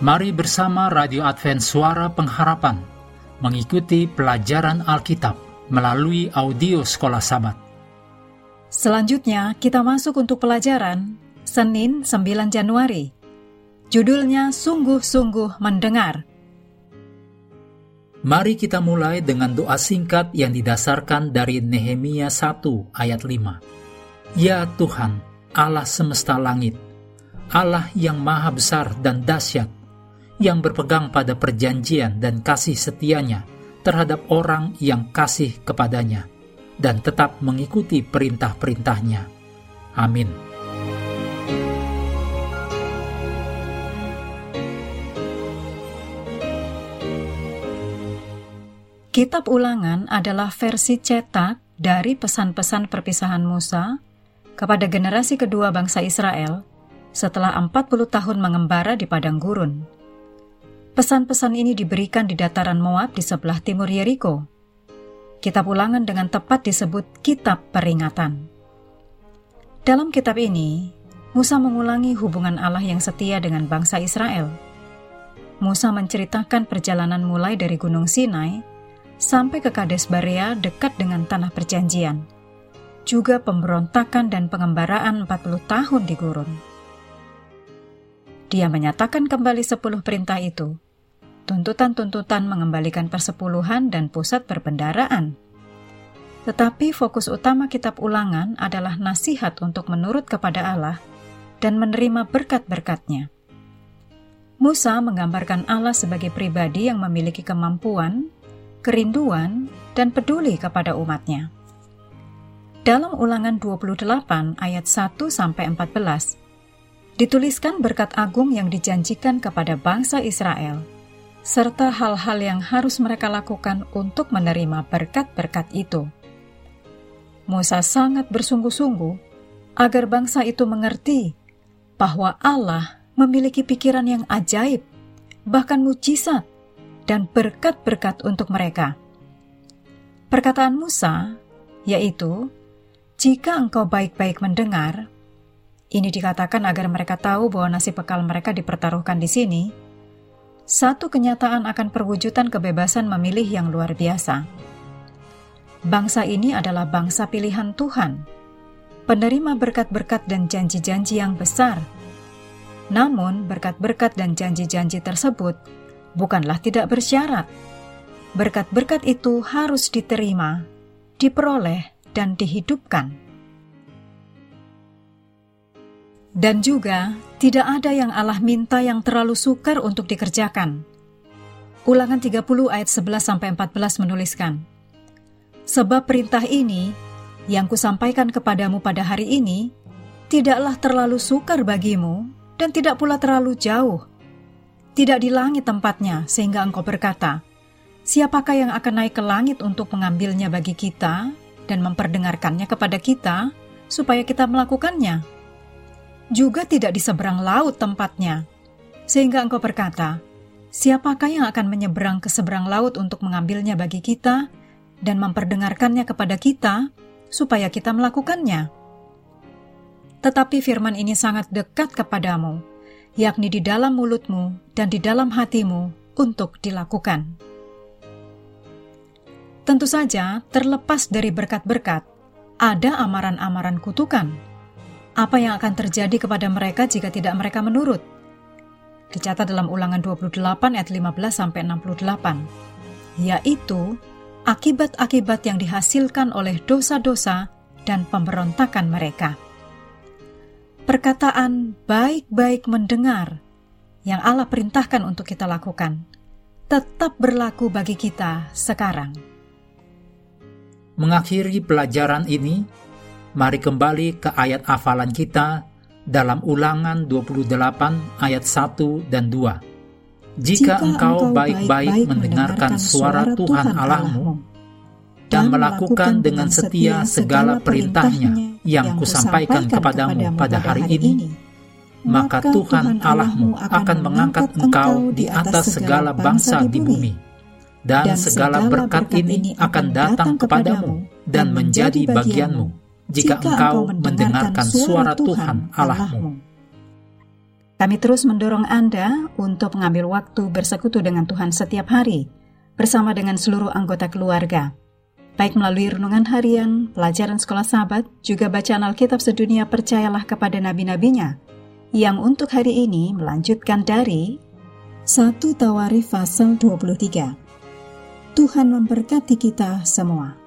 Mari bersama Radio Advent Suara Pengharapan mengikuti pelajaran Alkitab melalui audio Sekolah Sabat. Selanjutnya kita masuk untuk pelajaran Senin 9 Januari. Judulnya Sungguh-sungguh Mendengar. Mari kita mulai dengan doa singkat yang didasarkan dari Nehemia 1 ayat 5. Ya Tuhan, Allah semesta langit, Allah yang maha besar dan dahsyat, yang berpegang pada perjanjian dan kasih setianya terhadap orang yang kasih kepadanya dan tetap mengikuti perintah-perintahnya. Amin. Kitab Ulangan adalah versi cetak dari pesan-pesan perpisahan Musa kepada generasi kedua bangsa Israel setelah 40 tahun mengembara di padang gurun. Pesan-pesan ini diberikan di dataran Moab di sebelah timur Yeriko. Kitab ulangan dengan tepat disebut Kitab Peringatan. Dalam kitab ini, Musa mengulangi hubungan Allah yang setia dengan bangsa Israel. Musa menceritakan perjalanan mulai dari Gunung Sinai sampai ke Kades Barea dekat dengan Tanah Perjanjian, juga pemberontakan dan pengembaraan 40 tahun di gurun. Dia menyatakan kembali sepuluh perintah itu, tuntutan-tuntutan mengembalikan persepuluhan dan pusat perbendaraan. Tetapi fokus utama kitab ulangan adalah nasihat untuk menurut kepada Allah dan menerima berkat-berkatnya. Musa menggambarkan Allah sebagai pribadi yang memiliki kemampuan, kerinduan, dan peduli kepada umatnya. Dalam ulangan 28 ayat 1 sampai 14, dituliskan berkat agung yang dijanjikan kepada bangsa Israel, serta hal-hal yang harus mereka lakukan untuk menerima berkat-berkat itu. Musa sangat bersungguh-sungguh agar bangsa itu mengerti bahwa Allah memiliki pikiran yang ajaib, bahkan mujizat, dan berkat-berkat untuk mereka. Perkataan Musa, yaitu, "Jika engkau baik-baik mendengar, ini dikatakan agar mereka tahu bahwa nasib bekal mereka dipertaruhkan di sini. Satu kenyataan akan perwujudan kebebasan memilih yang luar biasa. Bangsa ini adalah bangsa pilihan Tuhan, penerima berkat-berkat dan janji-janji yang besar. Namun, berkat-berkat dan janji-janji tersebut bukanlah tidak bersyarat. Berkat-berkat itu harus diterima, diperoleh, dan dihidupkan. Dan juga, tidak ada yang Allah minta yang terlalu sukar untuk dikerjakan. Ulangan 30 ayat 11-14 menuliskan, Sebab perintah ini, yang kusampaikan kepadamu pada hari ini, tidaklah terlalu sukar bagimu, dan tidak pula terlalu jauh. Tidak di langit tempatnya, sehingga engkau berkata, Siapakah yang akan naik ke langit untuk mengambilnya bagi kita dan memperdengarkannya kepada kita, supaya kita melakukannya?' Juga tidak di seberang laut tempatnya. Sehingga engkau berkata, siapakah yang akan menyeberang ke seberang laut untuk mengambilnya bagi kita dan memperdengarkannya kepada kita, supaya kita melakukannya? Tetapi firman ini sangat dekat kepadamu, yakni di dalam mulutmu dan di dalam hatimu untuk dilakukan. Tentu saja, terlepas dari berkat-berkat, ada amaran-amaran kutukan apa yang akan terjadi kepada mereka jika tidak mereka menurut? Dicatat dalam ulangan 28 ayat 15 sampai 68, yaitu akibat-akibat yang dihasilkan oleh dosa-dosa dan pemberontakan mereka. Perkataan baik-baik mendengar yang Allah perintahkan untuk kita lakukan tetap berlaku bagi kita sekarang. Mengakhiri pelajaran ini, Mari kembali ke ayat hafalan kita dalam ulangan 28 ayat 1 dan 2. Jika, engkau baik-baik mendengarkan suara Tuhan Allahmu dan melakukan dengan setia segala perintahnya yang kusampaikan kepadamu pada hari ini, maka Tuhan Allahmu akan mengangkat engkau di atas segala bangsa di bumi, dan segala berkat ini akan datang kepadamu dan menjadi bagianmu jika engkau mendengarkan suara Tuhan Allahmu. Kami terus mendorong Anda untuk mengambil waktu bersekutu dengan Tuhan setiap hari, bersama dengan seluruh anggota keluarga. Baik melalui renungan harian, pelajaran sekolah sahabat, juga bacaan Alkitab sedunia percayalah kepada nabi-nabinya, yang untuk hari ini melanjutkan dari 1 Tawarif pasal 23. Tuhan memberkati kita semua.